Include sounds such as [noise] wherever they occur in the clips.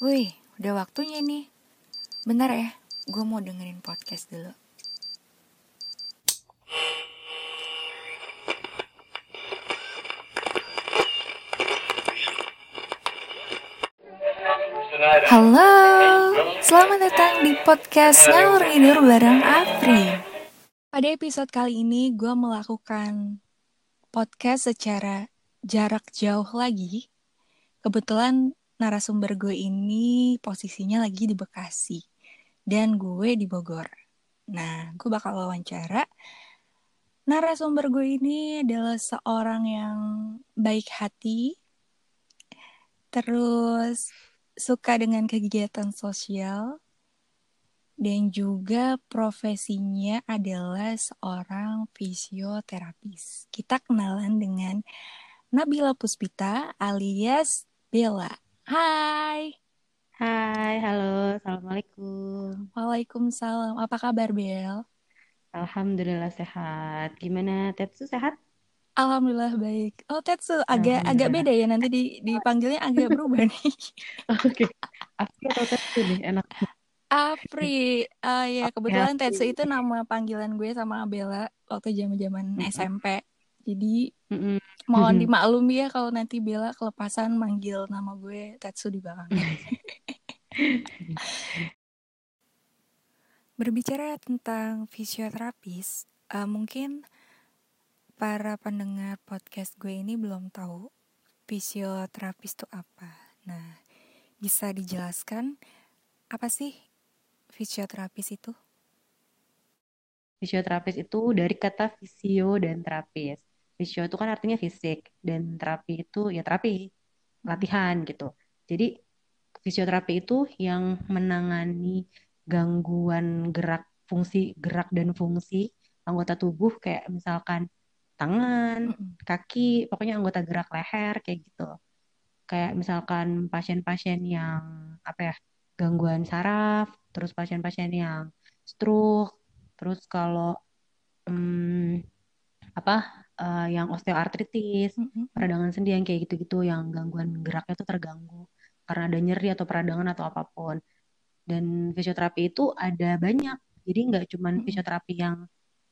Wih, udah waktunya nih. Bentar ya, gue mau dengerin podcast dulu. Halo, selamat datang di podcast Ngalur Tidur bareng Afri. Pada episode kali ini gue melakukan podcast secara jarak jauh lagi. Kebetulan narasumber gue ini posisinya lagi di Bekasi dan gue di Bogor. Nah, gue bakal wawancara. Narasumber gue ini adalah seorang yang baik hati, terus suka dengan kegiatan sosial dan juga profesinya adalah seorang fisioterapis. Kita kenalan dengan Nabila Puspita alias Bella. Hai. Hai, halo, assalamualaikum. Waalaikumsalam. Apa kabar Bel? Alhamdulillah sehat. Gimana Tetsu sehat? Alhamdulillah baik. Oh Tetsu agak agak beda ya nanti di dipanggilnya agak berubah nih. [laughs] Oke. Afri atau Tetsu nih enak. Apri, uh, ya kebetulan. Tetsu itu nama panggilan gue sama Bella waktu zaman-zaman. SMP. Jadi Mm-mm. mohon dimaklumi ya kalau nanti Bella kelepasan manggil nama gue Tetsu di belakangnya. Berbicara tentang fisioterapis, eh, mungkin para pendengar podcast gue ini belum tahu fisioterapis itu apa. Nah, bisa dijelaskan apa sih fisioterapis itu? Fisioterapis itu dari kata fisio dan terapis. Fisio itu kan artinya fisik dan terapi itu ya terapi, latihan gitu. Jadi fisioterapi itu yang menangani gangguan gerak fungsi gerak dan fungsi anggota tubuh kayak misalkan tangan, kaki, pokoknya anggota gerak leher kayak gitu. Kayak misalkan pasien-pasien yang apa ya, gangguan saraf, terus pasien-pasien yang stroke, terus kalau hmm, apa eh, yang osteoartritis, Mm-mm. peradangan sendi yang kayak gitu-gitu yang gangguan geraknya tuh terganggu karena ada nyeri atau peradangan atau apa pun. Dan fisioterapi itu ada banyak. Jadi nggak cuman Mm-mm. fisioterapi yang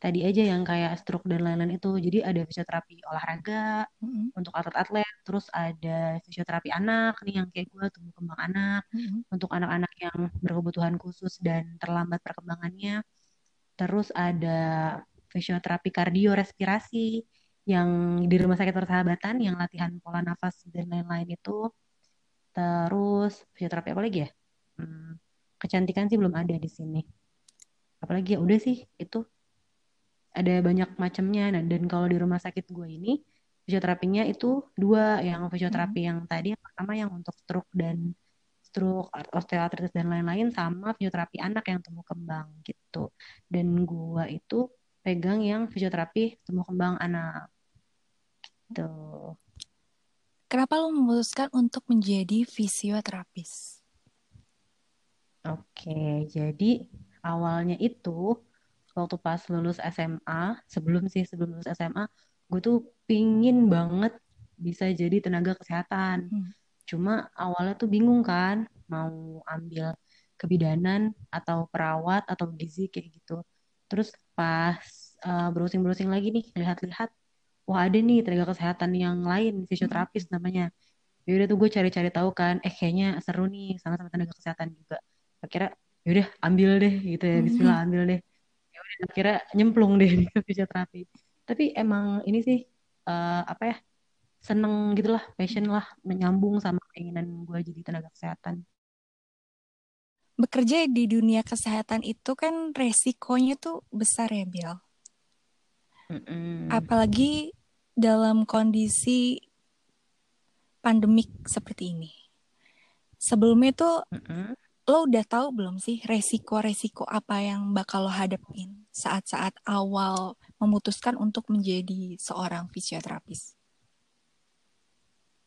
tadi aja yang kayak stroke dan lain-lain itu. Jadi ada fisioterapi olahraga Mm-mm. untuk atlet-atlet, terus ada fisioterapi anak nih yang kayak gue tumbuh kembang anak Mm-mm. untuk anak-anak yang berkebutuhan khusus dan terlambat perkembangannya. Terus ada fisioterapi kardio respirasi yang di rumah sakit persahabatan yang latihan pola nafas dan lain-lain itu. Terus fisioterapi apa lagi ya? Hmm, kecantikan sih belum ada di sini. Apalagi ya udah sih itu ada banyak macamnya. Nah, dan kalau di rumah sakit gue ini fisioterapinya itu dua, yang fisioterapi yang tadi yang pertama yang untuk stroke dan stroke, osteoartritis dan lain-lain sama fisioterapi anak yang tumbuh kembang gitu. Dan gue itu pegang yang fisioterapi tumbuh kembang anak gitu. Kenapa lo memutuskan untuk menjadi fisioterapis? Oke, jadi awalnya itu waktu pas lulus SMA, sebelum sih sebelum lulus SMA, gue tuh pingin banget bisa jadi tenaga kesehatan. Hmm. Cuma awalnya tuh bingung kan, mau ambil kebidanan atau perawat atau gizi kayak gitu. Terus pas uh, browsing-browsing lagi nih, lihat-lihat, wah ada nih tenaga kesehatan yang lain, fisioterapis namanya. Ya udah tuh gue cari-cari tahu kan, eh kayaknya seru nih sama-sama tenaga kesehatan juga. Akhirnya yaudah ambil deh gitu ya, Bismillah ambil deh. Ya udah akhirnya nyemplung deh di [laughs] fisioterapi. Tapi emang ini sih uh, apa ya seneng gitulah, passion lah, menyambung sama keinginan gue jadi tenaga kesehatan. Bekerja di dunia kesehatan itu kan resikonya tuh besar ya, Bill. Mm-mm. Apalagi dalam kondisi pandemik seperti ini. Sebelumnya tuh Mm-mm. lo udah tahu belum sih resiko-resiko apa yang bakal lo hadapin saat-saat awal memutuskan untuk menjadi seorang fisioterapis?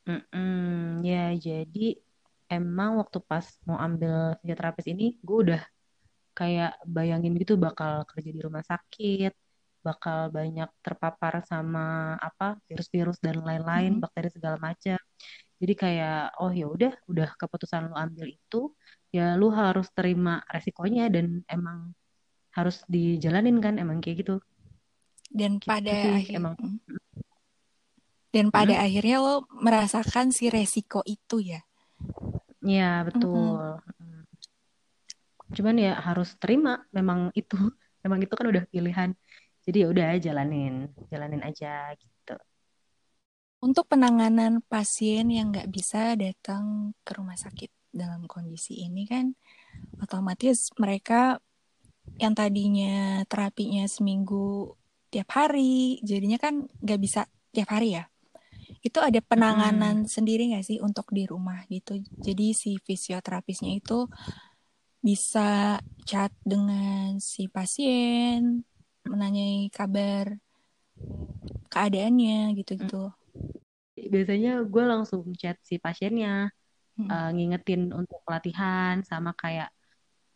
Mm-mm. Ya, jadi emang waktu pas mau ambil fisioterapis ini, gue udah kayak bayangin gitu bakal kerja di rumah sakit, bakal banyak terpapar sama apa virus-virus dan lain-lain, Mhm. bakteri segala macam. jadi kayak oh ya udah udah keputusan lu ambil itu ya lu harus terima resikonya dan emang harus dijalanin kan emang kayak gitu dan gitu pada sih akhir emang dan pada Hmm? akhirnya lo merasakan si resiko itu ya Iya Mm-mm. betul Mm. cuman ya harus terima memang itu [laughs] memang itu kan udah pilihan jadi ya udah jalanin jalanin aja gitu. Untuk penanganan pasien yang nggak bisa datang ke rumah sakit dalam kondisi ini kan otomatis mereka yang tadinya terapinya seminggu tiap hari jadinya kan nggak bisa tiap hari ya. Itu ada penanganan sendiri nggak sih untuk di rumah gitu? Jadi si fisioterapisnya itu bisa chat dengan si pasien menanyai kabar keadaannya gitu-gitu. Biasanya gue langsung chat si pasiennya Hmm. uh, ngingetin untuk latihan sama kayak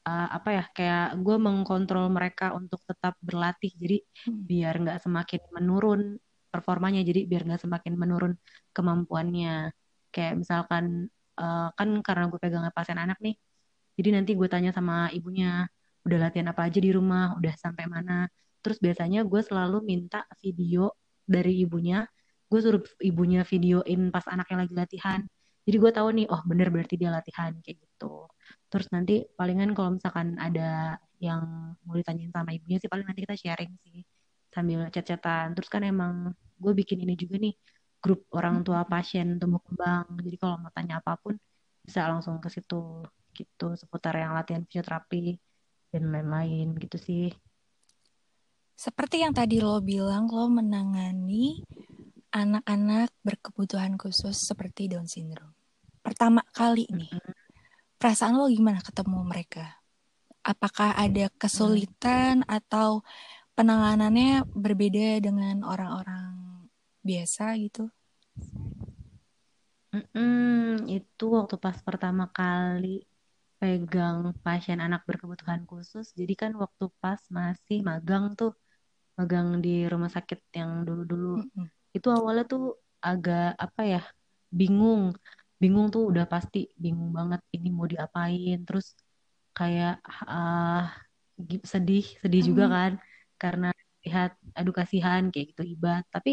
uh, apa ya kayak gue mengkontrol mereka untuk tetap berlatih. Jadi Hmm. biar nggak semakin menurun performanya jadi biar nggak semakin menurun kemampuannya. Kayak misalkan uh, kan karena gue pegang pasien anak nih jadi nanti gue tanya sama ibunya udah latihan apa aja di rumah? Udah sampai mana terus biasanya gue selalu minta video dari ibunya. Gue suruh ibunya videoin pas anaknya lagi latihan. Jadi gue tahu nih oh bener berarti dia latihan kayak gitu. Terus nanti palingan kalau misalkan ada yang mau ditanyain sama ibunya sih paling nanti kita sharing sih sambil chat-chatan. Terus kan emang gue bikin ini juga nih grup orang tua pasien tumbuh kembang. Jadi kalau mau tanya apa pun bisa langsung ke situ gitu. Seputar yang latihan fisioterapi dan lain-lain gitu sih seperti yang tadi lo bilang lo menangani anak-anak berkebutuhan khusus seperti Down syndrome. Pertama kali nih perasaan lo gimana ketemu mereka? Apakah ada kesulitan atau penanganannya berbeda dengan orang-orang biasa gitu? Mm-mm, itu waktu pas pertama kali pegang pasien anak berkebutuhan khusus. Jadi kan waktu pas masih magang tuh, magang di rumah sakit yang dulu-dulu. Mm-mm. Itu awalnya tuh agak apa ya, bingung. Bingung tuh udah pasti bingung banget ini mau diapain. Terus kayak gi- sedih, sedih juga Hmm. kan karena lihat aduh kasihan kayak gitu ibat. Tapi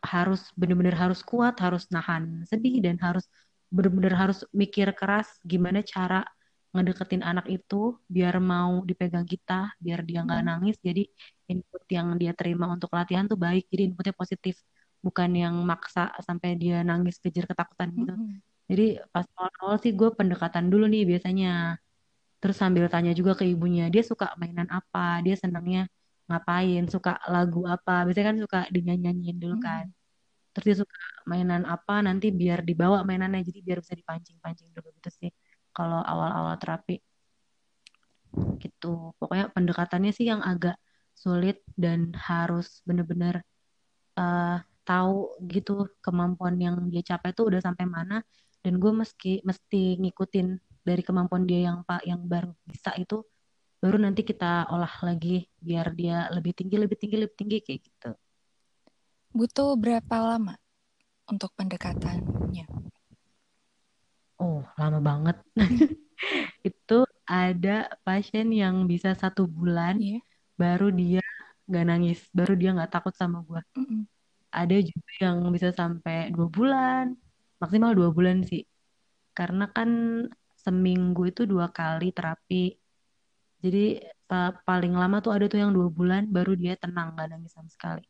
harus bener-bener harus kuat, harus nahan sedih dan harus bener-bener harus mikir keras gimana cara ngedeketin anak itu biar mau dipegang kita, biar dia nggak Hmm. nangis. Jadi input yang dia terima untuk latihan tuh baik, jadi inputnya positif, bukan yang maksa sampai dia nangis kejar ketakutan gitu. Mm-mm. Jadi pas awal-awal sih gue pendekatan dulu nih biasanya. Terus sambil tanya juga ke ibunya, dia suka mainan apa, dia senangnya ngapain, suka lagu apa. Biasanya kan suka dinyanyiin dulu kan. Mm-mm. Terus dia suka mainan apa, nanti biar dibawa mainannya, jadi biar bisa dipancing-pancing dulu gitu sih. Kalau awal-awal terapi gitu. Pokoknya pendekatannya sih yang agak sulit dan harus bener-bener eh, tahu gitu kemampuan yang dia capai tuh udah sampai mana. Dan gue meski mesti ngikutin dari kemampuan dia yang pak yang baru bisa itu baru nanti kita olah lagi biar dia lebih tinggi lebih tinggi lebih tinggi kayak gitu butuh berapa lama untuk pendekatannya oh lama banget. [laughs] Itu ada pasien yang bisa satu bulan Iya. baru dia nggak nangis baru dia nggak takut sama gue Mm-mm. ada juga yang bisa sampai dua bulan maksimal dua bulan sih. Karena kan seminggu itu dua kali terapi. Jadi pa- paling lama tuh ada tuh yang dua bulan baru dia tenang nggak nangis sama sekali.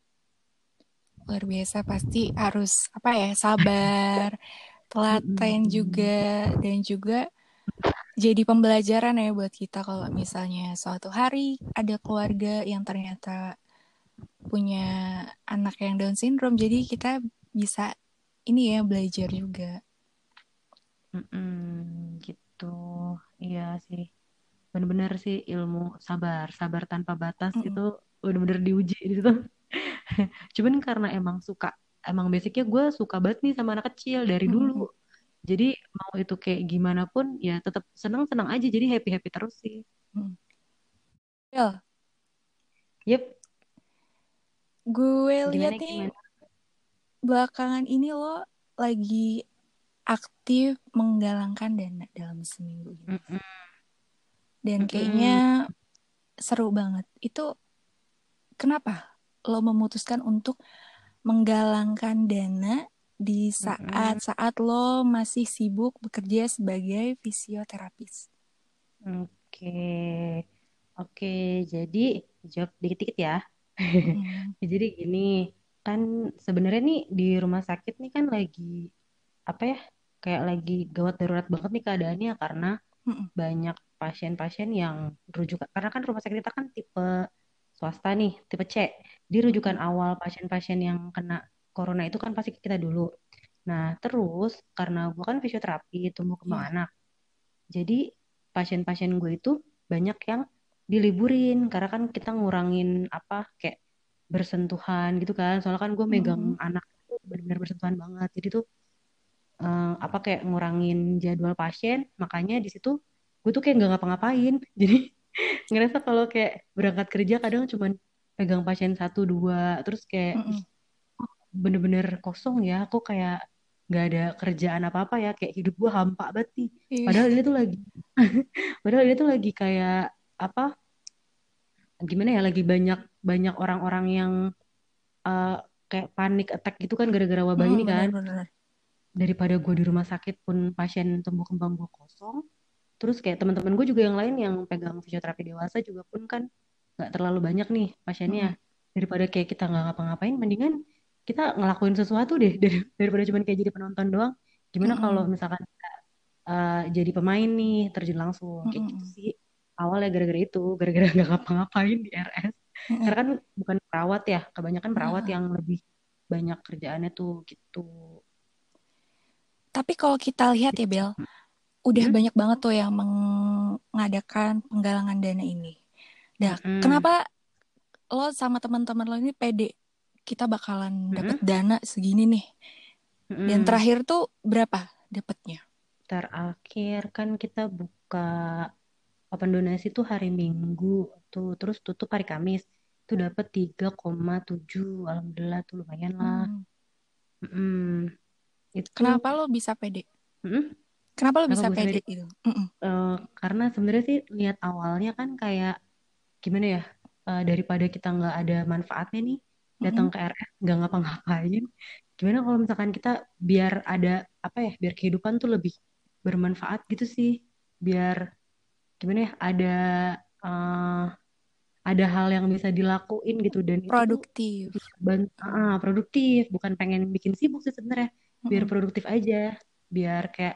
Luar biasa pasti harus apa ya sabar [laughs] telaten juga dan juga jadi pembelajaran ya buat kita kalau misalnya suatu hari ada keluarga yang ternyata punya anak yang Down syndrome jadi kita bisa ini ya belajar juga. Mm-mm, gitu. Iya sih. Bener-bener sih ilmu sabar sabar tanpa batas Mm-mm. itu bener-bener diuji di situ. [laughs] Cuman karena emang suka emang basicnya gue suka banget nih sama anak kecil dari dulu Mm-mm. jadi mau itu kayak gimana pun ya tetap senang-senang aja jadi happy-happy terus sih Mm. Bel, yep gue lihat nih gimana belakangan ini lo lagi aktif menggalangkan dana dalam seminggu gitu. Mm-mm. Dan kayaknya seru banget. Itu kenapa lo memutuskan untuk menggalangkan dana di saat-saat lo masih sibuk bekerja sebagai fisioterapis? Oke, oke. Jadi jawab dikit-dikit ya. Hmm. [laughs] Jadi gini, kan sebenarnya nih di rumah sakit nih kan lagi apa ya? Kayak lagi gawat darurat banget nih keadaannya karena Mm-mm. banyak pasien-pasien yang rujukan karena kan rumah sakit kita kan tipe swasta nih, tipe C. Di rujukan awal pasien-pasien yang kena corona itu kan pasti kita dulu. Nah, terus karena gue kan fisioterapi tumbuh kembang Iya. anak. Jadi pasien-pasien gue itu banyak yang diliburin karena kan kita ngurangin apa kayak bersentuhan gitu kan. Soalnya kan gue megang Mm-mm. anak benar-benar bersentuhan banget. Jadi tuh eh, apa kayak ngurangin jadwal pasien, makanya di situ gue tuh kayak nggak ngapa-ngapain. [laughs] Jadi ngerasa kalau kayak berangkat kerja kadang cuman pegang pasien satu dua, terus kayak Mm-mm. bener-bener kosong ya. Aku kayak nggak ada kerjaan apa-apa ya, kayak hidup gue hampa banget nih. Iya. Padahal ini tuh lagi, [laughs] padahal ini tuh lagi kayak apa? Gimana ya? Lagi banyak banyak orang-orang yang eh, kayak panik attack gitu kan gara-gara wabah ini Mm, kan. benar-benar. daripada gue di rumah sakit pun pasien tumbuh kembang gue kosong terus kayak teman-teman gue juga yang lain yang pegang fisioterapi dewasa juga pun kan nggak terlalu banyak nih pasiennya. Daripada kayak kita nggak ngapa-ngapain mendingan kita ngelakuin sesuatu deh [laughs] dari- daripada cuma kayak jadi penonton doang. Gimana Mm-mm. kalau misalkan kita uh, jadi pemain nih terjun langsung? Kayak gitu sih. Awalnya gara-gara itu gara-gara nggak ngapa-ngapain di RS Mm-mm. karena kan bukan perawat ya kebanyakan perawat Nah, yang lebih banyak kerjaannya tuh gitu. Tapi kalau kita lihat ya Bel, udah Hmm? banyak banget tuh yang mengadakan penggalangan dana ini. Nah, Mm-mm. kenapa lo sama teman-teman lo ini pede kita bakalan dapat dana segini nih? Dan Mm-mm. terakhir tuh berapa dapatnya? Terakhir kan kita buka open donasi tuh hari Minggu tuh terus tutup hari Kamis itu dapat 3,7 alhamdulillah tuh lumayan lah Hmm. Mm-mm. itu Kenapa lo bisa pede? Mm-mm. Kenapa lo bisa pede gitu? Eh, karena sebenarnya sih lihat awalnya kan kayak gimana ya eh, daripada kita nggak ada manfaatnya nih datang Mm-mm. ke RS nggak ngapa-ngapain gimana kalau misalkan kita biar ada apa ya biar kehidupan tuh lebih bermanfaat gitu sih biar gimana ya ada eh, ada hal yang bisa dilakuin gitu dan itu tuh Produktif. ban- ah, produktif bukan pengen bikin sibuk sih sebenarnya biar Mm-mm. produktif aja biar kayak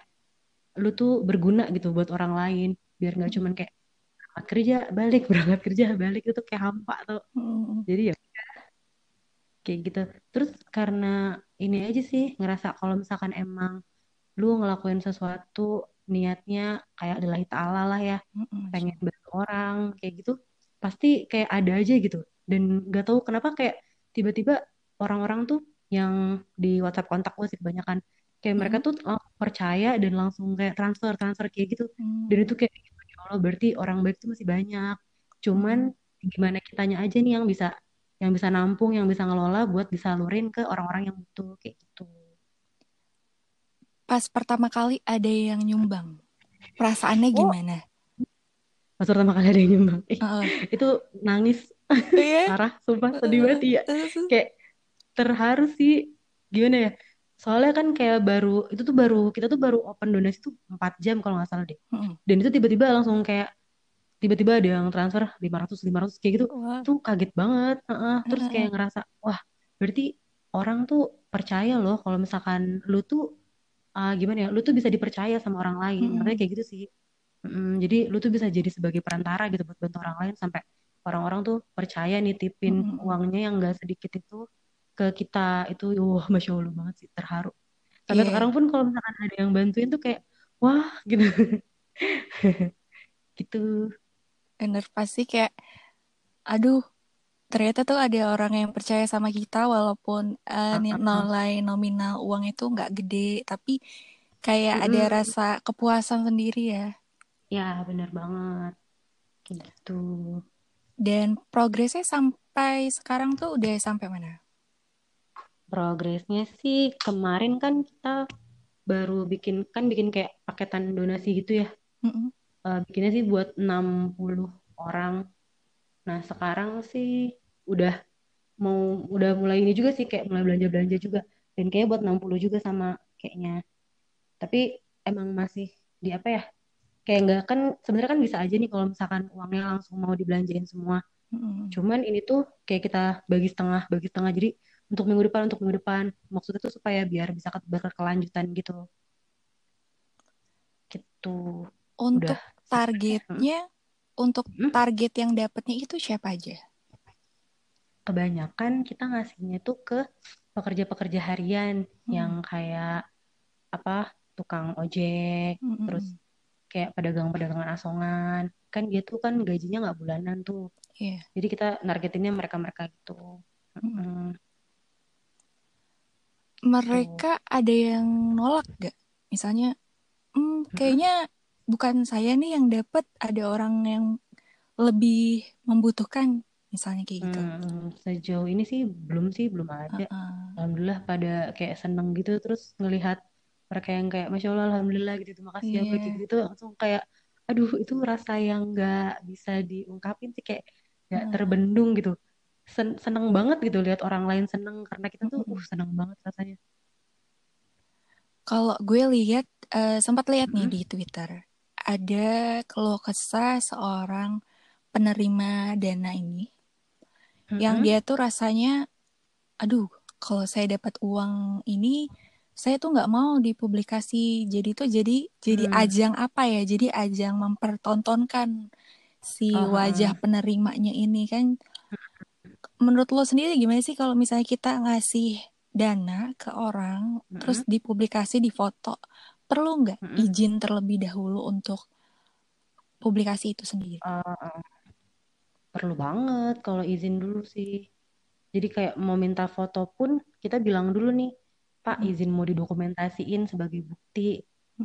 lu tuh berguna gitu buat orang lain biar nggak cuman kayak berangkat kerja balik [laughs] berangkat kerja balik itu kayak hampa tuh Mm-mm. jadi ya kayak gitu terus karena ini aja sih ngerasa kalau misalkan emang lu ngelakuin sesuatu niatnya kayak lillahi ta'ala lah ya Mm-mm. pengen bantu orang kayak gitu pasti kayak ada aja gitu dan nggak tahu kenapa kayak tiba-tiba orang-orang tuh yang di WhatsApp kontak gue sih kebanyakan kayak mereka Mm-mm. tuh langsung percaya dan langsung kayak transfer transfer kayak gitu dan Mm. itu kayak ya Allah berarti orang baik tuh masih banyak cuman Mm. gimana kitanya aja nih yang bisa yang bisa nampung yang bisa ngelola buat disalurin ke orang-orang yang butuh kayak gitu Pas pertama kali ada yang nyumbang, perasaannya oh gimana? pas pertama kali ada yang nyumbang Heeh. itu nangis Iya. [laughs] parah sumpah sedih banget ya kayak terharu sih gimana ya soalnya kan kayak baru itu tuh baru kita tuh baru open donasi tuh 4 jam kalau nggak salah deh Mm-mm. dan itu tiba-tiba langsung kayak tiba-tiba ada yang transfer 500 500 kayak gitu Wah. tuh kaget banget Heeh. terus Heeh. kayak ngerasa wah berarti orang tuh percaya loh kalau misalkan lu tuh ah, gimana ya lu tuh bisa dipercaya sama orang lain katanya kayak gitu sih Mm, jadi lu tuh bisa jadi sebagai perantara gitu buat bantu orang lain sampai orang-orang tuh percaya nitipin Mm-mm. uangnya yang gak sedikit itu ke kita itu wah masya Allah banget sih terharu sampai Iya, sekarang pun kalau misalkan ada yang bantuin tuh kayak wah gitu [laughs] gitu bener pasti kayak, aduh, ternyata tuh ada orang yang percaya sama kita walaupun eh, Ah, ni- ah, ah. nilai nominal uang itu nggak gede, tapi kayak ada Mm-mm. rasa kepuasan sendiri ya. ya bener banget gitu Dan progresnya sampai sekarang tuh udah sampai mana? Progresnya sih kemarin kan kita baru bikin kan bikin kayak paketan donasi gitu ya. Mm -mm. Uh, bikinnya sih buat 60 orang. Nah, sekarang sih udah mau udah mulai ini juga sih kayak mulai belanja-belanja juga. Dan kayaknya buat 60 juga sama kayaknya. Tapi emang masih di apa ya? Kayak enggak kan sebenarnya kan bisa aja nih kalau misalkan uangnya langsung mau dibelanjain semua. Mm-mm. Cuman ini tuh kayak kita bagi setengah, bagi setengah. Jadi untuk minggu depan, untuk minggu depan. Maksudnya tuh supaya biar bisa berkelanjutan gitu. Gitu. Untuk Udah targetnya, untuk Hmm? target yang dapatnya itu siapa aja? kebanyakan kita ngasihnya tuh ke pekerja-pekerja harian Mm-mm. yang kayak apa tukang ojek, Mm-mm. terus kayak pedagang-pedagangan asongan. Kan dia tuh kan gajinya nggak bulanan tuh. Iya. Jadi kita nargetinnya mereka-mereka gitu. Mm-mm. Mereka ada yang nolak gak? Misalnya, hmm, kayaknya bukan saya nih yang dapat, ada orang yang lebih membutuhkan, misalnya kayak gitu. Hmm, sejauh ini sih belum sih belum ada. Uh-uh. Alhamdulillah pada kayak seneng gitu terus ngelihat mereka yang kayak masya Allah alhamdulillah gitu terima kasih ya Iya. begitu gitu langsung kayak aduh itu rasa yang nggak bisa diungkapin sih kayak nggak Uh. terbendung gitu Sen- seneng banget gitu lihat orang lain seneng karena kita tuh uh seneng banget rasanya Kalau gue lihat, eh, sempat lihat nih di Twitter, ada keluh kesah seorang penerima dana ini, yang Mm-mm. dia tuh rasanya, aduh, kalau saya dapat uang ini, saya tuh nggak mau dipublikasi. Jadi tuh jadi jadi Hmm. ajang apa ya? Jadi ajang mempertontonkan si Oh, wajah penerimanya ini kan. Menurut lo sendiri gimana sih kalau misalnya kita ngasih dana ke orang, terus Mm-mm. dipublikasi di foto, perlu nggak Mm-mm. izin terlebih dahulu untuk publikasi itu sendiri? Uh, perlu banget kalau izin dulu sih jadi kayak mau minta foto pun kita bilang dulu nih Pak Mm-mm. izin mau didokumentasiin sebagai bukti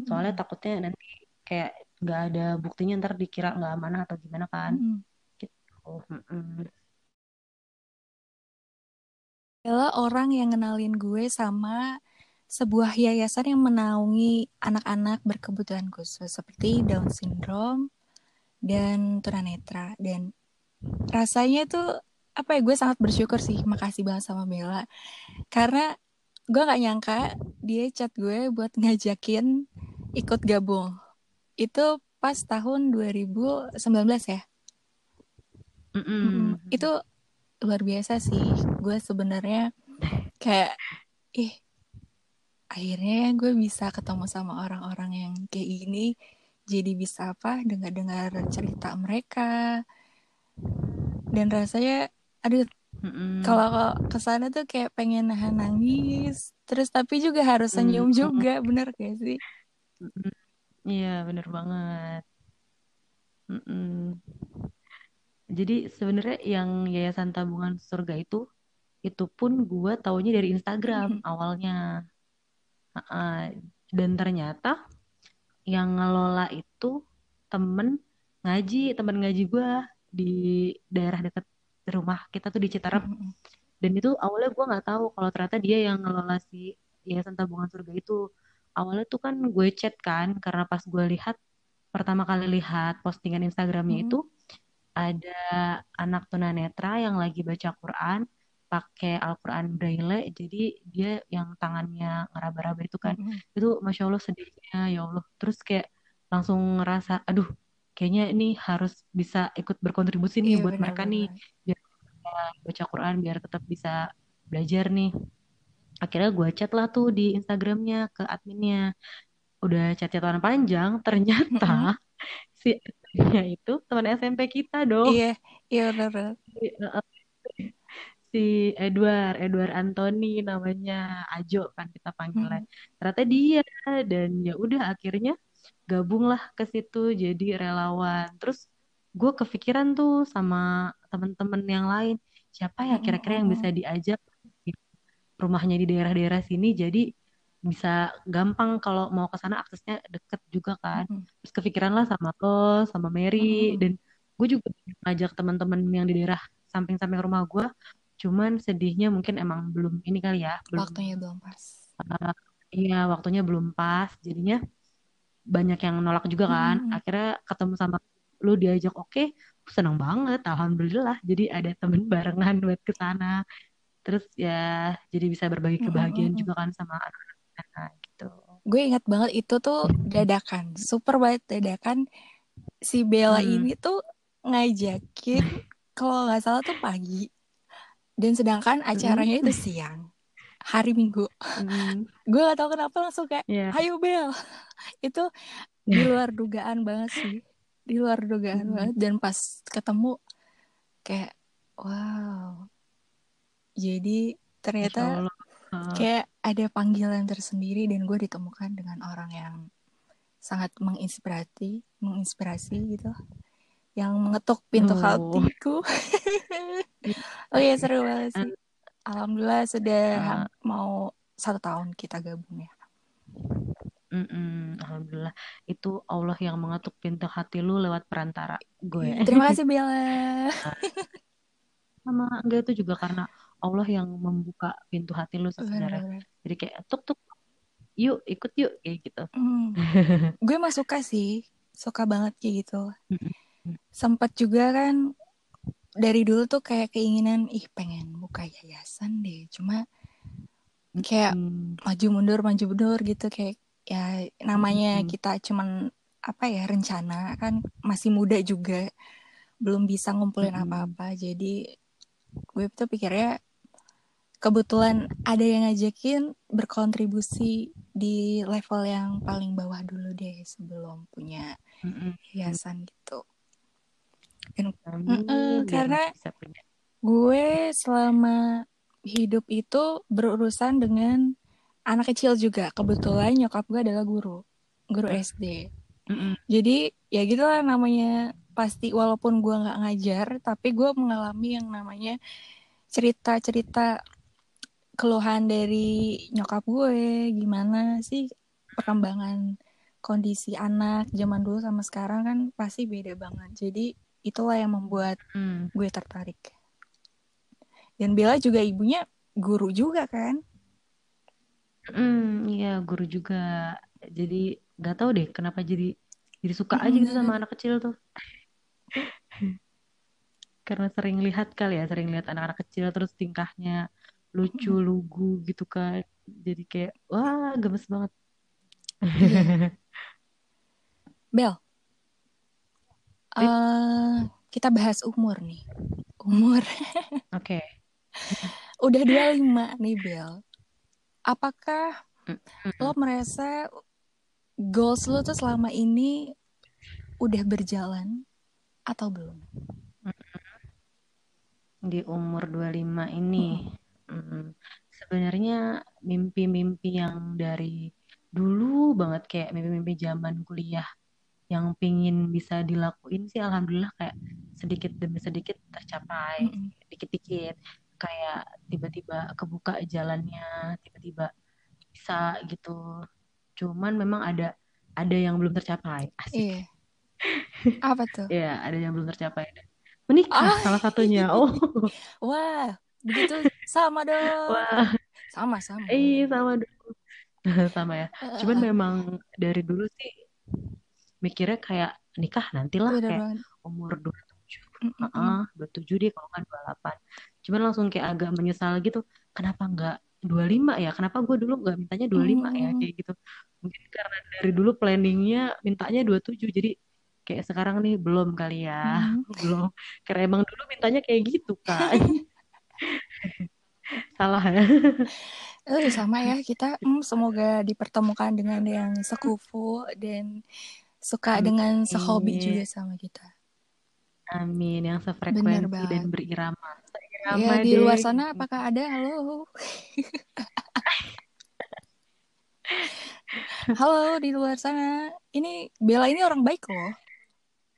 soalnya takutnya nanti kayak nggak ada buktinya ntar dikira nggak amanah atau gimana kan Mm-mm. gitu Mm-mm. Adalah orang yang ngenalin gue sama sebuah yayasan yang menaungi anak-anak berkebutuhan khusus seperti Down syndrome dan tunanetra dan rasanya tuh apa ya gue sangat bersyukur sih makasih banget sama Bella karena gue nggak nyangka dia chat gue buat ngajakin ikut gabung itu pas tahun 2019 ya Mm-mm. Mm-mm. itu luar biasa sih gue sebenarnya kayak ih akhirnya gue bisa ketemu sama orang-orang yang kayak gini jadi bisa apa dengar-dengar cerita mereka dan rasanya aduh Mm-mm. kalau ke sana tuh kayak pengen nahan nangis terus tapi juga harus senyum Mm-mm. juga bener gak sih. Iya bener banget Mm-mm. Jadi sebenarnya yang Yayasan Tabungan Surga itu itu pun gue taunya dari Instagram awalnya. Uh, dan ternyata yang ngelola itu temen ngaji temen ngaji gue di daerah dekat rumah kita tuh di Citarap dan itu awalnya gue nggak tahu kalau ternyata dia yang ngelola si Yayasan Tabungan Surga itu. Awalnya tuh kan gue chat kan karena pas gue lihat pertama kali lihat postingan Instagramnya Mm-mm. itu ada anak tunanetra yang lagi baca Quran pakai Al-Quran Braille jadi dia yang tangannya ngeraba-raba itu kan. Mm-mm. itu Masya Allah sedihnya ya Allah. Terus kayak langsung ngerasa aduh kayaknya ini harus bisa ikut berkontribusi nih iya buat mereka nih biar baca Quran biar tetap bisa belajar nih. Akhirnya gue chat lah tuh di Instagramnya ke adminnya. Udah chat-chatan panjang ternyata [laughs] si adminnya itu teman SMP kita dong. Iya iya benar si, uh, si Edward Edward Anthony namanya Ajo kan kita panggilnya. Ternyata dia dan ya udah akhirnya gabunglah ke situ jadi relawan. Terus gue kepikiran tuh sama temen-temen yang lain siapa ya kira-kira yang bisa diajak rumahnya di daerah-daerah sini jadi bisa gampang kalau mau ke sana aksesnya deket juga kan. Terus kepikiran lah sama lo sama Mary dan gue juga ngajak teman-teman yang di daerah samping-samping rumah gue cuman sedihnya mungkin emang belum ini kali ya belum waktunya belum pas. Uh, iya waktunya belum pas jadinya banyak yang nolak juga kan. Hmm. akhirnya ketemu sama lu diajak oke seneng banget alhamdulillah. Jadi ada temen barengan buat ke sana. Terus ya jadi bisa berbagi kebahagiaan mm, mm. juga kan sama anak-anak gitu Gue ingat banget itu tuh dadakan, super banget dadakan. Si Bella Hmm. ini tuh ngajakin, kalau nggak salah tuh pagi. Dan sedangkan acaranya itu siang, hari Minggu. Hmm. [laughs] Gue gak tahu kenapa langsung kayak, Iya. ayo Bel. [laughs] itu di luar dugaan banget sih. Di luar dugaan Mm. banget. Dan pas ketemu, kayak, wow. Jadi ternyata. Uh, kayak ada panggilan tersendiri dan gue ditemukan dengan orang yang sangat menginspirasi, menginspirasi gitu, yang mengetuk pintu hatiku. [laughs] Oke seru banget sih. Alhamdulillah sudah Uh, mau satu tahun kita gabung ya. mm-mm, Alhamdulillah itu Allah yang mengetuk pintu hati lu lewat perantara gue Terima kasih [laughs] Bella. sama enggak itu juga karena Allah yang membuka pintu hati lu sebenarnya. Jadi kayak tuk tuk yuk ikut yuk kayak gitu. Hmm. [laughs] Gue mah suka sih, suka banget kayak gitu. Sempat juga kan dari dulu tuh kayak keinginan, ih pengen buka yayasan deh. Cuma kayak Hmm, maju mundur maju mundur gitu kayak ya namanya mm-mm, kita cuman apa ya rencana kan masih muda juga belum bisa ngumpulin apa-apa. Jadi gue tuh pikirnya kebetulan ada yang ngajakin berkontribusi di level yang paling bawah dulu deh sebelum punya hiasan gitu. Dan karena punya. gue selama hidup itu berurusan dengan anak kecil juga. Kebetulan nyokap gue adalah guru, guru SD. Jadi ya gitulah namanya. Pasti walaupun gue nggak ngajar, tapi gue mengalami yang namanya cerita-cerita keluhan dari nyokap gue, gimana sih perkembangan kondisi anak zaman dulu sama sekarang kan pasti beda banget. Jadi itulah yang membuat Hmm. gue tertarik. Dan Bella juga ibunya guru juga kan? Mm, iya guru juga jadi nggak tahu deh kenapa jadi jadi suka aja gitu sama anak kecil tuh [laughs] karena sering lihat kali ya sering lihat anak-anak kecil terus tingkahnya lucu lugu gitu kan jadi kayak wah gemes banget. [laughs] Bel, eh, kita bahas umur nih. Umur. [laughs] oke Udah 25 nih Bel. Apakah lo merasa goals lo tuh selama ini udah berjalan atau belum? di umur 25 ini mm, sebenarnya mimpi-mimpi yang dari dulu banget kayak mimpi-mimpi zaman kuliah yang pingin bisa dilakuin sih alhamdulillah kayak sedikit demi sedikit tercapai Mm-mm. dikit-dikit kayak tiba-tiba kebuka jalannya tiba-tiba bisa gitu cuman memang ada ada yang belum tercapai asik Iya. [laughs] Apa tuh? ya ada yang belum tercapai menikah Ah. salah satunya oh [laughs] Wah, begitu sama dong. wah Sama sama. eh sama dulu [laughs] sama ya cuman eh. memang dari dulu sih mikirnya kayak nikah nantilah Bener kayak banget. umur 27 Mm-mm. Heeh, 27 deh kalau nggak 28 cuman langsung kayak agak menyesal gitu kenapa nggak 25 ya kenapa gue dulu nggak mintanya 25 ya Mm. kayak gitu mungkin karena dari dulu planningnya mintanya 27 jadi kayak sekarang nih belum kali ya Mm. [laughs] belum karena emang dulu mintanya kayak gitu kan [laughs] [laughs] salah ya Eh, sama ya kita mm, semoga dipertemukan dengan yang sekufu dan suka dengan sehobi Amin. juga sama kita. Amin yang sefrekuensi dan berirama Ya di luar sana apakah ada? Halo. Halo di luar sana. Ini Bella ini orang baik loh.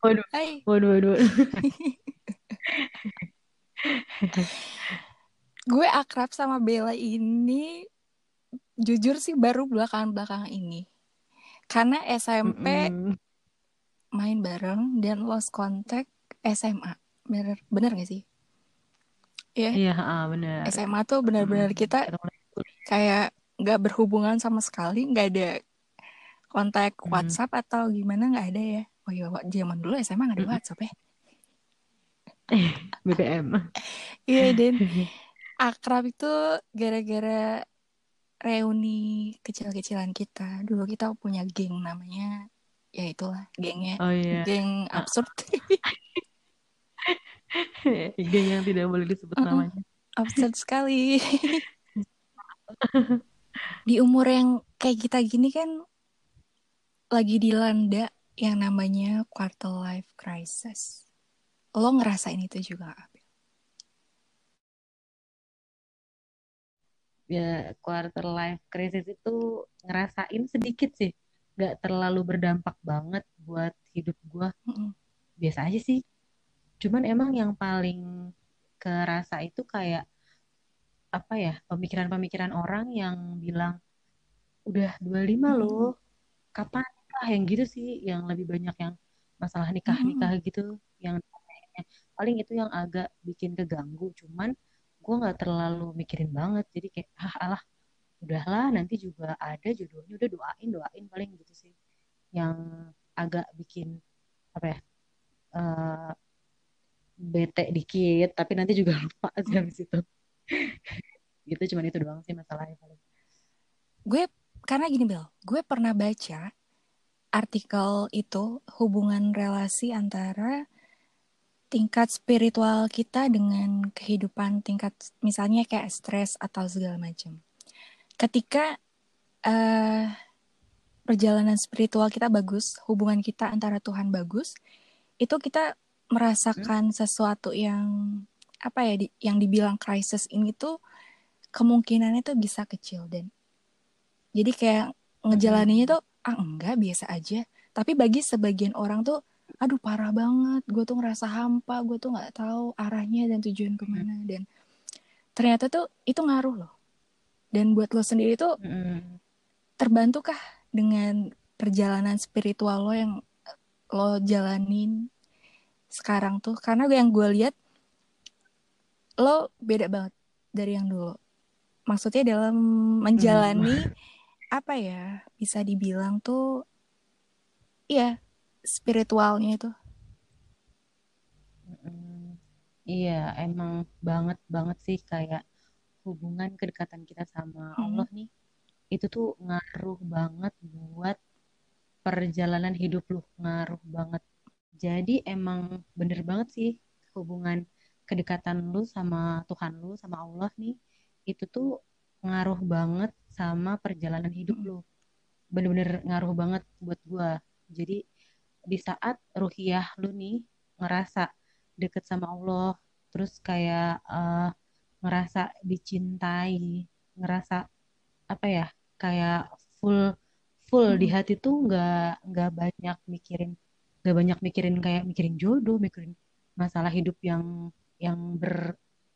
waduh Hai. waduh waduh [laughs] Gue akrab sama Bella ini jujur sih baru belakangan-belakangan ini. Karena SMP Mm-mm. main bareng dan lost contact SMA. Bener bener gak sih? Iya. iya ah, benar SMA tuh benar-benar Mm-mm. kita kayak nggak berhubungan sama sekali nggak ada kontak. WhatsApp atau gimana nggak ada ya oh iya zaman dulu SMA nggak ada. WhatsApp ya [laughs] BBM. iya [laughs] dan akrab itu gara-gara reuni kecil-kecilan kita dulu kita punya geng namanya ya itulah gengnya Oh iya. geng absurd [laughs] Geng yang tidak boleh disebut Mm-mm. namanya. absurd sekali di umur yang kayak kita gini kan lagi dilanda yang namanya quarter life crisis lo ngerasain itu juga Abil? Ya, quarter life crisis itu ngerasain sedikit sih. Gak terlalu berdampak banget buat hidup gua. Mm-mm. Biasa aja sih. Cuman emang yang paling kerasa itu kayak apa ya, pemikiran-pemikiran orang yang bilang, udah 25 Mm-mm. loh, kapan nikah? Yang gitu sih, yang lebih banyak yang masalah nikah-nikah gitu. Yang paling itu yang agak bikin keganggu. Cuman gue nggak terlalu mikirin banget. Jadi kayak, ah alah, udahlah nanti juga ada jodohnya. Udah doain, doain paling gitu sih. Yang agak bikin, apa ya, eh, bete dikit. Tapi nanti juga [laughs] lupa sih habis itu. [laughs] gitu cuman itu doang sih masalahnya paling. gue karena gini Bel gue pernah baca artikel itu hubungan relasi antara tingkat spiritual kita dengan kehidupan tingkat misalnya kayak stres atau segala macam. Ketika eh perjalanan spiritual kita bagus, hubungan kita antara Tuhan bagus, itu kita merasakan sesuatu yang apa ya di- yang dibilang krisis ini tuh kemungkinannya tuh bisa kecil dan jadi kayak ngejalaninnya tuh ah enggak biasa aja. Tapi bagi sebagian orang tuh aduh parah banget gue tuh ngerasa hampa gue tuh nggak tahu arahnya dan tujuan ke mana dan ternyata tuh itu ngaruh loh. Dan buat lo sendiri tuh Mm-mm. terbantukah dengan perjalanan spiritual lo yang lo jalanin sekarang tuh? Karena yang gue lihat lo beda banget dari yang dulu. Maksudnya dalam menjalani [laughs] apa ya bisa dibilang tuh iya spiritualnya itu Mm, Iya, emang banget banget sih kayak hubungan kedekatan kita sama Mm. Allah nih, itu tuh ngaruh banget buat perjalanan hidup lu, ngaruh banget. Jadi emang bener banget sih hubungan kedekatan lu sama Tuhan lu, sama Allah nih, itu tuh ngaruh banget sama perjalanan hidup lu. Bener-bener ngaruh banget buat gua. Jadi di saat ruhiyah lu nih ngerasa deket sama Allah, terus kayak eh, ngerasa dicintai, ngerasa apa ya, kayak full full di Mm. hati tuh nggak nggak banyak mikirin nggak banyak mikirin kayak mikirin jodoh, mikirin masalah hidup yang yang ber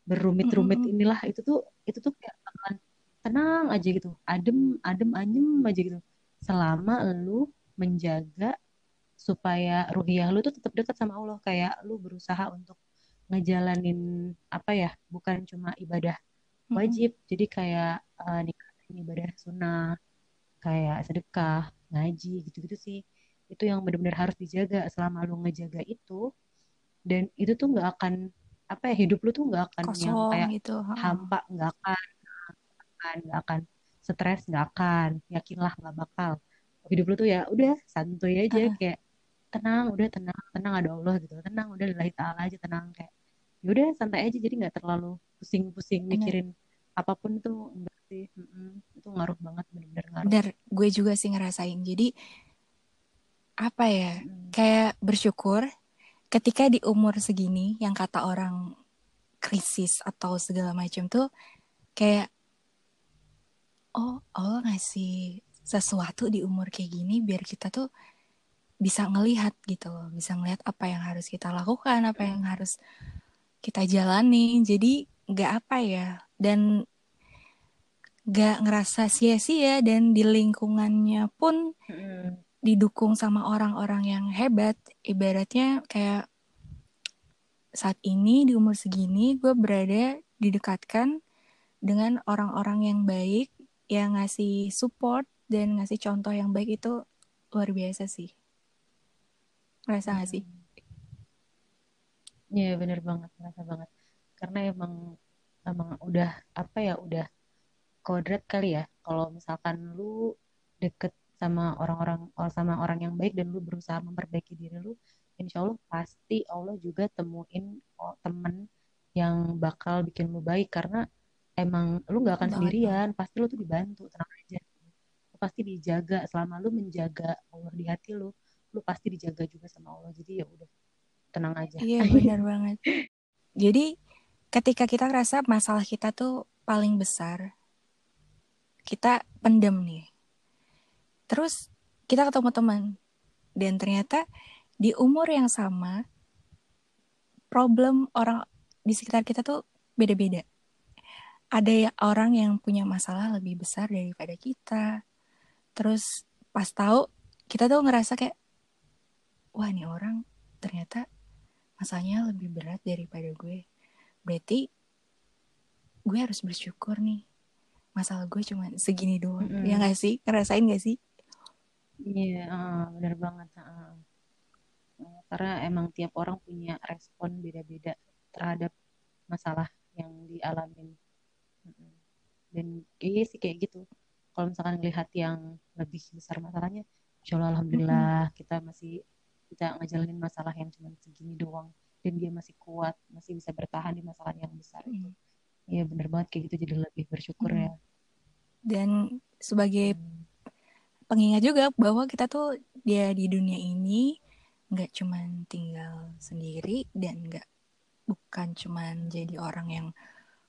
berrumit-rumit Mm-mm. inilah itu tuh itu tuh kayak bakalan tenang aja gitu, adem adem anyem aja gitu, selama lu menjaga supaya ruhiyah lu tuh tetap dekat sama Allah. Kayak lu berusaha untuk ngejalanin apa ya bukan cuma ibadah wajib jadi kayak eh, nikahin ibadah sunnah kayak sedekah ngaji gitu-gitu sih. Itu yang benar-benar harus dijaga selama lu ngejaga itu. Dan itu tuh nggak akan apa ya hidup lu tuh nggak akan yang kosong kayak gitu heeh. hampa nggak akan nggak akan stres nggak akan yakinlah nggak bakal. Hidup lu tuh ya udah santuy aja Heeh. kayak tenang udah tenang tenang ada Allah gitu tenang udah lillahi ta'ala aja tenang kayak ya udah santai aja jadi nggak terlalu pusing-pusing mikirin apa pun tuh enggak sih Mm-mm. itu ngaruh banget bener-bener ngaruh Bener, gue juga sih ngerasain. Jadi apa ya? Mm. Kayak bersyukur ketika di umur segini yang kata orang krisis atau segala macam tuh kayak oh Allah ngasih sesuatu di umur kayak gini biar kita tuh bisa ngelihat gitu loh, bisa ngelihat apa yang harus kita lakukan, apa yang harus kita jalani. Jadi nggak apa ya dan nggak ngerasa sia-sia dan di lingkungannya pun Mm-mm. didukung sama orang-orang yang hebat. Ibaratnya kayak saat ini di umur segini gue berada didekatkan dengan orang-orang yang baik yang ngasih support dan ngasih contoh yang baik itu luar biasa sih. Merasa gak sih? Iya yeah, bener banget, merasa banget. Karena emang emang udah apa ya udah kodrat kali ya. Kalau misalkan lu deket sama orang-orang sama orang yang baik dan lu berusaha memperbaiki diri lu, insya Allah pasti Allah juga temuin oh, temen yang bakal bikin lu baik karena emang lu nggak akan sendirian, pasti lu tuh dibantu, tenang aja. Lu pasti dijaga selama lu menjaga Allah di hati lu, lu pasti dijaga juga sama Allah. Jadi ya udah tenang aja. Iya [laughs] benar banget. Jadi ketika kita ngerasa masalah kita tuh paling besar, kita pendem nih. Terus kita ketemu teman dan ternyata di umur yang sama problem orang di sekitar kita tuh beda-beda. Ada ya orang yang punya masalah lebih besar daripada kita. Terus pas tahu kita tuh ngerasa kayak wah ini orang ternyata masalahnya lebih berat daripada gue. Berarti gue harus bersyukur nih. Masalah gue cuma segini doang. Mm -hmm. ya gak sih? Ngerasain gak sih? Iya yeah, uh, benar banget uh. karena emang tiap orang punya respon beda-beda terhadap masalah yang dialamin. Dan kayaknya sih kayak gitu. Kalau misalkan lihat yang lebih besar masalahnya insya Allah alhamdulillah mm -hmm. kita masih kita ngejalanin masalah yang cuma segini doang. Dan dia masih kuat masih bisa bertahan di masalah yang besar itu. Ya bener banget kayak gitu jadi lebih bersyukur hmm. ya. Dan sebagai pengingat juga bahwa kita tuh dia di dunia ini nggak cuman tinggal sendiri dan nggak bukan cuman jadi orang yang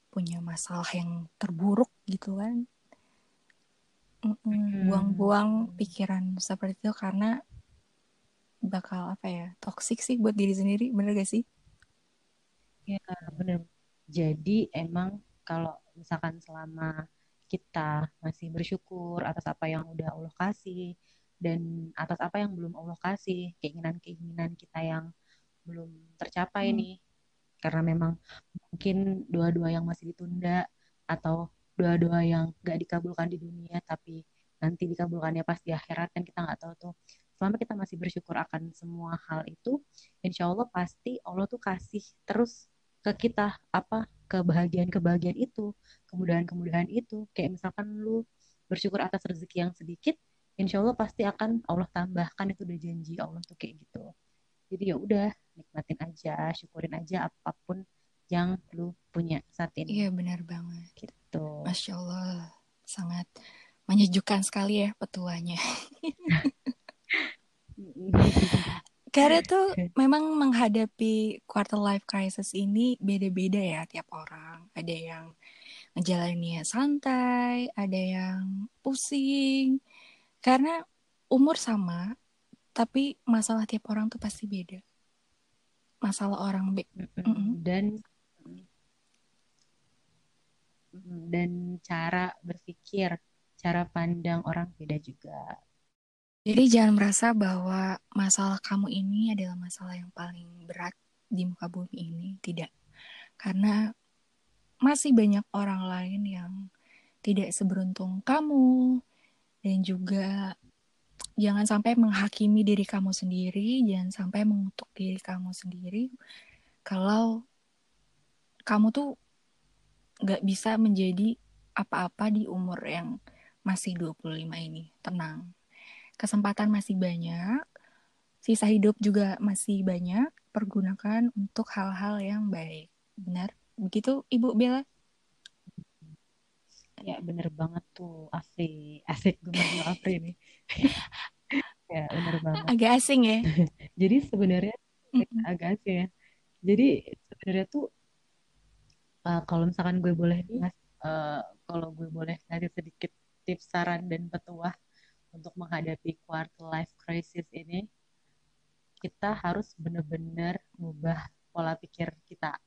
punya masalah yang terburuk gitu kan. Hmm. buang-buang pikiran seperti itu karena bakal apa ya toxic sih buat diri sendiri bener gak sih ya bener jadi emang kalau misalkan selama kita masih bersyukur atas apa yang udah Allah kasih dan atas apa yang belum Allah kasih keinginan-keinginan kita yang belum tercapai hmm. nih karena memang mungkin doa-doa yang masih ditunda atau doa-doa yang gak dikabulkan di dunia tapi nanti dikabulkannya pas di akhirat kan kita nggak tahu tuh selama kita masih bersyukur akan semua hal itu insya Allah pasti Allah tuh kasih terus ke kita apa kebahagiaan-kebahagiaan itu kemudahan-kemudahan itu. Kayak misalkan lu bersyukur atas rezeki yang sedikit insya Allah pasti akan Allah tambahkan itu udah janji Allah tuh kayak gitu. Jadi ya udah nikmatin aja syukurin aja apa pun yang lu punya saat ini. Iya benar banget. Gitu. Masya Allah sangat menyejukkan sekali ya petuanya [laughs] [laughs] Karena tuh memang menghadapi quarter life crisis ini beda-beda ya tiap orang. Ada yang ngejalaninnya santai, ada yang pusing. Karena umur sama, tapi masalah tiap orang tuh pasti beda. Masalah orang be dan dan cara berpikir, cara pandang orang beda juga. Jadi jangan merasa bahwa masalah kamu ini adalah masalah yang paling berat di muka bumi ini. Tidak. Karena masih banyak orang lain yang tidak seberuntung kamu. Dan juga jangan sampai menghakimi diri kamu sendiri. Jangan sampai mengutuk diri kamu sendiri. Kalau kamu tuh gak bisa menjadi apa-apa di umur yang masih 25 ini. Tenang kesempatan masih banyak, sisa hidup juga masih banyak, pergunakan untuk hal-hal yang baik. Benar? Begitu Ibu Bella? Ya bener banget tuh Afri Asik gue Afri nih [laughs] Ya bener banget Agak asing ya [laughs] Jadi sebenarnya. Agak asing ya Jadi sebenarnya tuh uh, Kalau misalkan gue boleh nih uh, Kalau gue boleh ngasih sedikit tips saran dan petuah untuk menghadapi quarter life crisis ini kita harus benar-benar mengubah pola pikir kita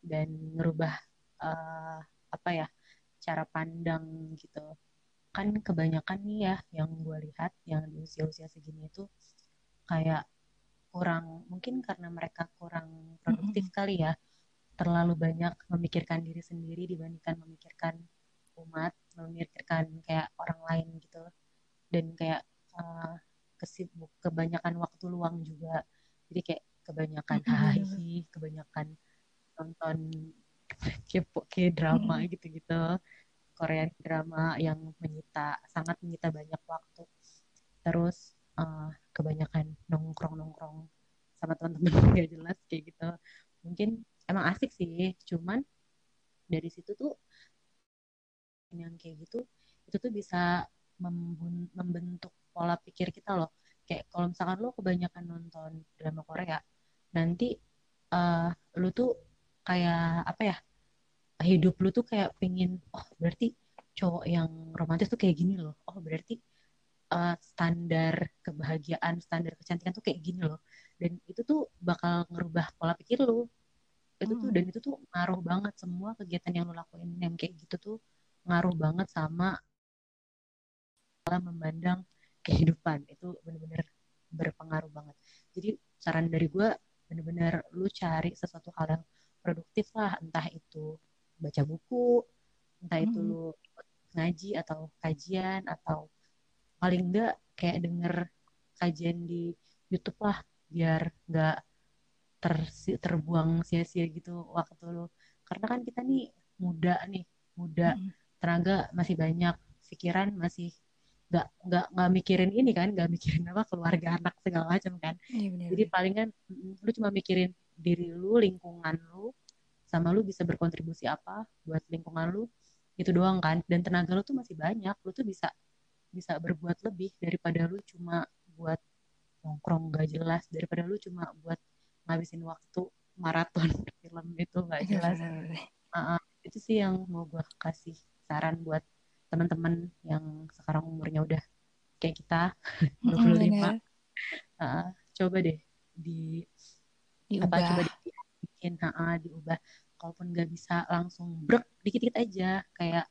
dan merubah uh, apa ya cara pandang gitu. Kan kebanyakan nih ya yang gue lihat yang di usia-usia segini itu kayak kurang mungkin karena mereka kurang produktif mm -hmm. kali ya. Terlalu banyak memikirkan diri sendiri dibandingkan memikirkan umat memikirkan kayak orang lain gitu dan kayak uh, kesibuk kebanyakan waktu luang juga. Jadi kayak kebanyakan hahi kebanyakan nonton kepo ke drama gitu-gitu. Korean drama yang menyita sangat menyita banyak waktu. Terus uh, kebanyakan nongkrong nongkrong sama teman-teman [laughs] gak jelas kayak gitu. Mungkin emang asik sih cuman dari situ tuh yang kayak gitu itu tuh bisa membentuk pola pikir kita loh. Kayak kalau misalkan lo kebanyakan nonton drama Korea nanti uh, lu tuh kayak apa ya hidup lu tuh kayak pengen oh berarti cowok yang romantis tuh kayak gini loh. Oh berarti uh, standar kebahagiaan standar kecantikan tuh kayak gini loh. Dan itu tuh bakal ngerubah pola pikir lu. Itu tuh dan hmm. itu tuh ngaruh banget semua kegiatan yang lu lakuin yang kayak gitu tuh ngaruh banget sama memandang kehidupan. Itu bener-bener berpengaruh banget. Jadi saran dari gue bener-bener lu cari sesuatu hal yang produktif lah. Entah itu baca buku entah itu lu ngaji atau kajian atau paling enggak kayak denger kajian di YouTube lah biar nggak ter terbuang sia-sia gitu waktu lu. Karena kan kita nih muda nih muda tenaga masih banyak pikiran masih nggak nggak nggak mikirin ini kan nggak mikirin apa keluarga [laughs] anak segala macam kan. Iya, jadi palingan lu cuma mikirin diri lu lingkungan lu sama lu bisa berkontribusi apa buat lingkungan lu itu doang kan. Dan tenaga lu tuh masih banyak lu tuh bisa bisa berbuat lebih daripada lu cuma buat nongkrong gak jelas daripada lu cuma buat ngabisin waktu maraton [laughs] film itu gak iya, jelas. uh, uh, itu sih yang mau gue kasih saran buat teman-teman yang sekarang umurnya udah kayak kita [laughs] 25 uh, coba deh di diubah. apa coba di bikin ha diubah. Kalaupun nggak bisa langsung brek dikit-dikit aja. Kayak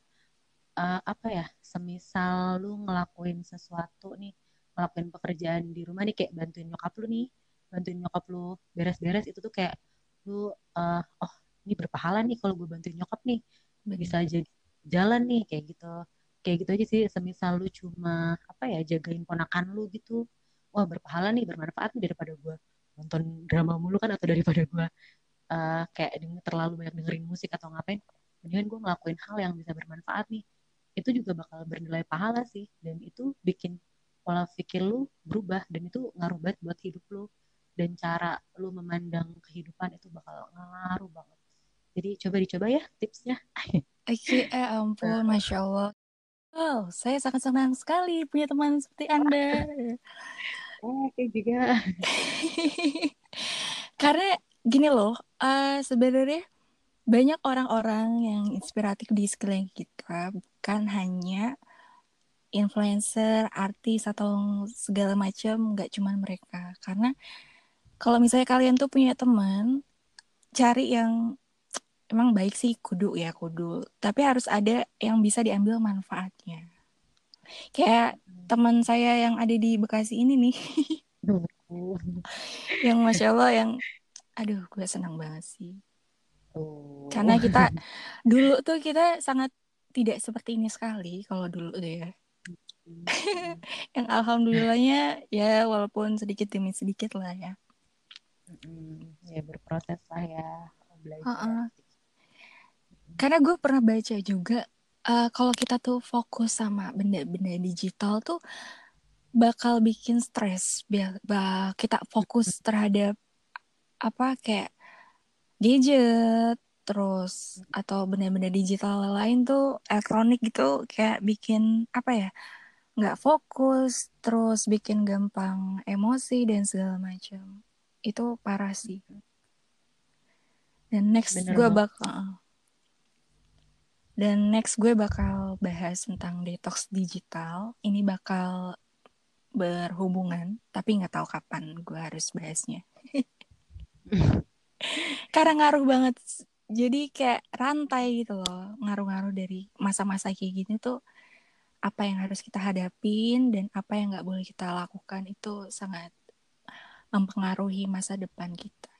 uh, apa ya semisal lu ngelakuin sesuatu nih ngelakuin pekerjaan di rumah nih kayak bantuin nyokap lu nih bantuin nyokap lu beres-beres itu tuh kayak lu uh, oh ini berpahala nih kalau gue bantuin nyokap nih. Bisa jadi jalan nih kayak gitu. Kayak gitu aja sih semisal lu cuma apa ya jagain ponakan lu gitu. Wah berpahala nih bermanfaat nih daripada gue nonton drama mulu kan atau daripada gue uh, kayak terlalu banyak dengerin musik atau ngapain mendingan gue ngelakuin hal yang bisa bermanfaat nih. Itu juga bakal bernilai pahala sih dan itu bikin pola pikir lu berubah dan itu ngaruh banget buat hidup lu. Dan cara lu memandang kehidupan itu bakal ngaruh banget. Jadi coba dicoba ya tipsnya [laughs] Oke, eh ampun, masya Allah. Oh, saya sangat senang sekali punya teman seperti anda. Oh, oke juga. [laughs] Karena gini loh, uh, sebenarnya banyak orang-orang yang inspiratif di sekeliling kita, bukan hanya influencer, artis atau segala macam, nggak cuma mereka. Karena kalau misalnya kalian tuh punya teman, cari yang emang baik sih kudu ya kudu, tapi harus ada yang bisa diambil manfaatnya. Kayak teman saya yang ada di Bekasi ini nih. [laughs] yang masya Allah yang aduh gue senang banget sih oh. karena kita [laughs] dulu tuh kita sangat tidak seperti ini sekali kalau dulu tuh ya hmm. [laughs] yang alhamdulillahnya ya walaupun sedikit demi sedikit lah ya hmm, ya berproses lah ya belajar uh -uh. Karena gue pernah baca juga uh, kalau kita tuh fokus sama benda-benda digital tuh bakal bikin stres biar kita fokus terhadap apa kayak gadget terus atau benda-benda digital lain tuh elektronik gitu kayak bikin apa ya nggak fokus terus bikin gampang emosi dan segala macam. Itu parah sih. Dan next gue bakal dan next gue bakal bahas tentang detox digital ini bakal berhubungan tapi nggak tahu kapan gue harus bahasnya [laughs] karena ngaruh banget jadi kayak rantai gitu loh ngaruh-ngaruh dari masa-masa kayak gini tuh apa yang harus kita hadapin dan apa yang nggak boleh kita lakukan itu sangat mempengaruhi masa depan kita.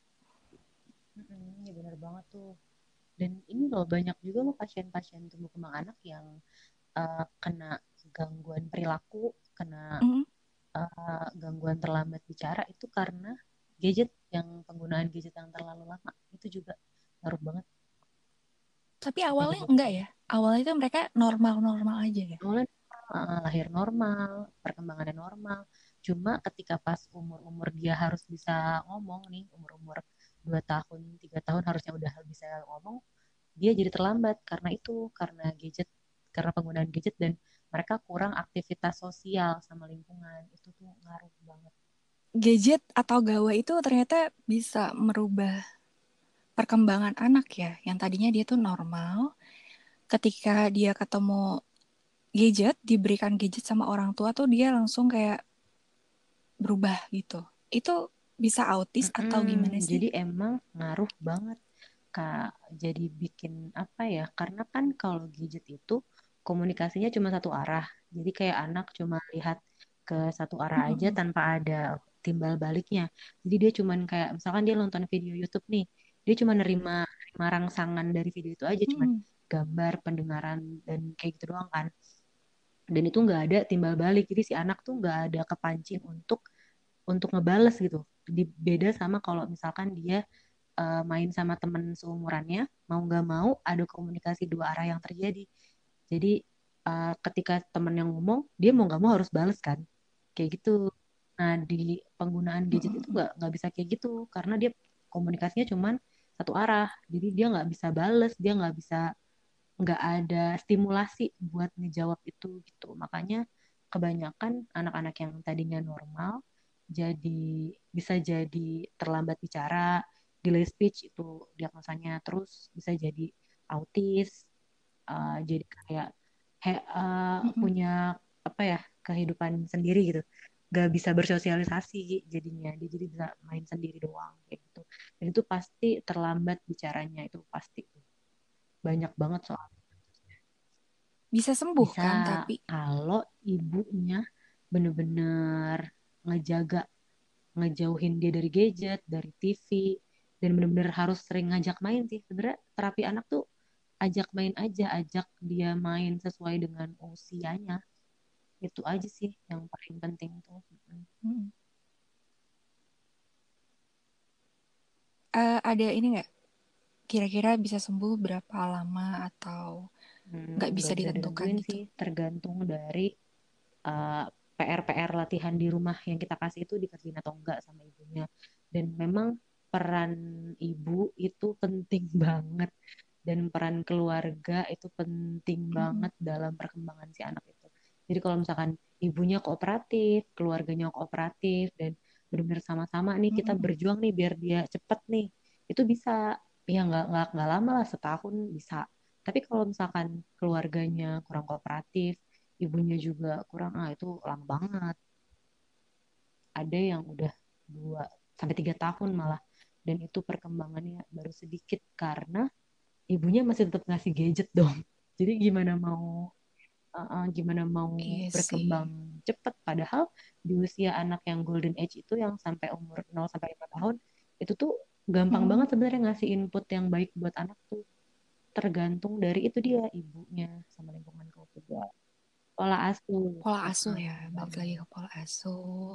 Ini benar banget tuh. Dan ini loh banyak juga loh pasien-pasien tumbuh kembang anak yang uh, kena gangguan perilaku, kena mm -hmm. uh, gangguan terlambat bicara itu karena gadget yang penggunaan gadget yang terlalu lama itu juga ngaruh banget. Tapi awalnya gitu. enggak ya? Awalnya itu mereka normal-normal aja ya? Awalnya uh, lahir normal, perkembangannya normal. Cuma ketika pas umur-umur dia harus bisa ngomong nih, umur-umur 2 tahun, tiga tahun harusnya udah bisa ngomong, dia jadi terlambat karena itu, karena gadget, karena penggunaan gadget dan mereka kurang aktivitas sosial sama lingkungan. Itu tuh ngaruh banget. Gadget atau gawai itu ternyata bisa merubah perkembangan anak ya, yang tadinya dia tuh normal, ketika dia ketemu gadget diberikan gadget sama orang tua tuh dia langsung kayak berubah gitu itu bisa autis hmm, atau gimana sih? Jadi emang ngaruh banget kak. Jadi bikin apa ya karena kan kalau gadget itu komunikasinya cuma satu arah. Jadi kayak anak cuma lihat ke satu arah aja tanpa ada timbal baliknya. Jadi dia cuma kayak misalkan dia nonton video YouTube nih dia cuma nerima nerima rangsangan dari video itu aja cuma gambar pendengaran dan kayak gitu doang kan. Dan itu nggak ada timbal balik. Jadi si anak tuh nggak ada kepancing untuk untuk ngebales gitu beda sama kalau misalkan dia uh, main sama temen seumurannya mau nggak mau ada komunikasi dua arah yang terjadi. Jadi uh, ketika temen yang ngomong dia mau nggak mau harus bales kan. Kayak gitu. Nah di penggunaan gadget itu nggak nggak bisa kayak gitu. Karena dia komunikasinya cuman satu arah. Jadi dia nggak bisa bales dia nggak bisa nggak ada stimulasi buat ngejawab itu gitu. Makanya kebanyakan anak-anak yang tadinya normal jadi bisa jadi terlambat bicara delay speech itu diagnosanya. Terus bisa jadi autis uh, jadi kayak he, uh, punya apa ya kehidupan sendiri gitu. Gak bisa bersosialisasi jadinya dia jadi bisa main sendiri doang kayak gitu. Dan itu pasti terlambat bicaranya itu pasti. Banyak banget soal. Bisa sembuh bisa, kan tapi kalau ibunya bener-bener ngejaga ngejauhin dia dari gadget dari TV dan bener-bener harus sering ngajak main sih. Sebenarnya terapi anak tuh ajak main aja ajak dia main sesuai dengan usianya. Itu aja sih yang paling penting tuh. Hmm. uh, ada ini nggak? Kira-kira bisa sembuh berapa lama atau hmm, nggak hmm, bisa ditentukan gitu? sih tergantung dari uh, PR-PR latihan di rumah yang kita kasih itu dikerjain atau enggak sama ibunya. Dan memang peran ibu itu penting [laughs] banget. Dan peran keluarga itu penting hmm. banget dalam perkembangan si anak itu. Jadi kalau misalkan ibunya kooperatif keluarganya kooperatif dan benar-benar sama-sama nih kita hmm. berjuang nih biar dia cepet nih itu bisa. Ya nggak nggak nggak lama lah setahun bisa. Tapi kalau misalkan keluarganya kurang kooperatif ibunya juga kurang ah itu lama banget. Ada yang udah dua sampai tiga tahun malah dan itu perkembangannya baru sedikit karena ibunya masih tetap ngasih gadget dong. [laughs] Jadi gimana mau uh, gimana mau iya berkembang cepat padahal di usia anak yang golden age itu yang sampai umur 0 sampai 5 tahun itu tuh gampang hmm. banget sebenarnya ngasih input yang baik buat anak tuh. Tergantung dari itu dia ibunya sama lingkungan keluarga pola asuh. Pola asuh ya balik lagi ke pola asuh.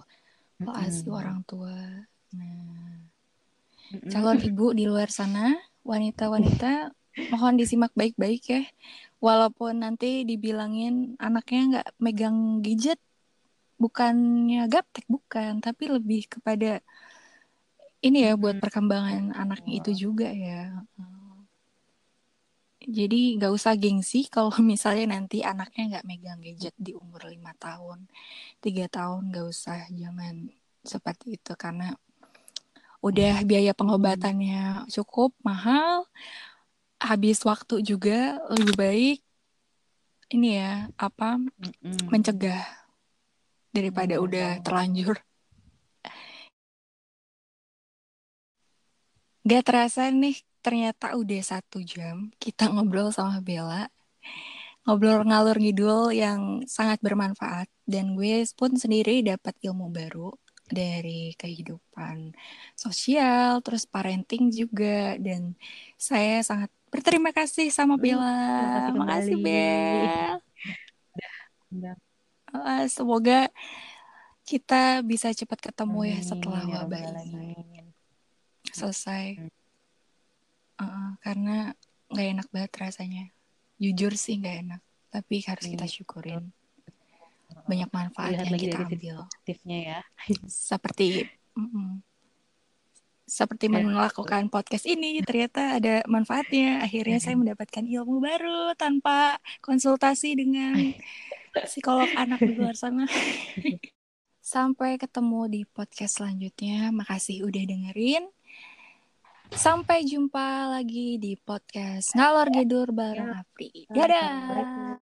Pola hmm. asuh orang tua. Nah calon [laughs] ibu di luar sana wanita-wanita mohon disimak baik-baik ya. Walaupun nanti dibilangin anaknya nggak megang gadget bukannya gaptek bukan. Tapi lebih kepada ini ya buat perkembangan anaknya itu juga ya. Jadi nggak usah gengsi kalau [laughs] misalnya nanti anaknya nggak megang gadget di umur lima tahun, tiga tahun nggak usah, jangan seperti itu. Karena udah biaya pengobatannya cukup mahal, habis waktu juga lebih baik ini ya apa mencegah daripada udah terlanjur. Gak terasa nih, ternyata udah satu jam kita ngobrol sama Bella. Ngobrol ngalur ngidul yang sangat bermanfaat. Dan gue pun sendiri dapat ilmu baru dari kehidupan sosial, terus parenting juga. Dan saya sangat berterima kasih sama Bella. Terima kasih, Bella. Uh, semoga kita bisa cepat ketemu Amin, ya setelah ya wabah ini selesai. Uh, karena nggak enak banget rasanya. Jujur sih nggak enak, tapi harus kita syukurin. Banyak manfaat Lihat yang kita ambil. ya. [laughs] Seperti mm -mm seperti yeah. melakukan podcast ini ternyata ada manfaatnya. Akhirnya saya mendapatkan ilmu baru tanpa konsultasi dengan [laughs] psikolog anak di luar sana. [laughs] Sampai ketemu di podcast selanjutnya. Makasih udah dengerin. Sampai jumpa lagi di podcast Ngalor Gidur bareng Apri. Dadah.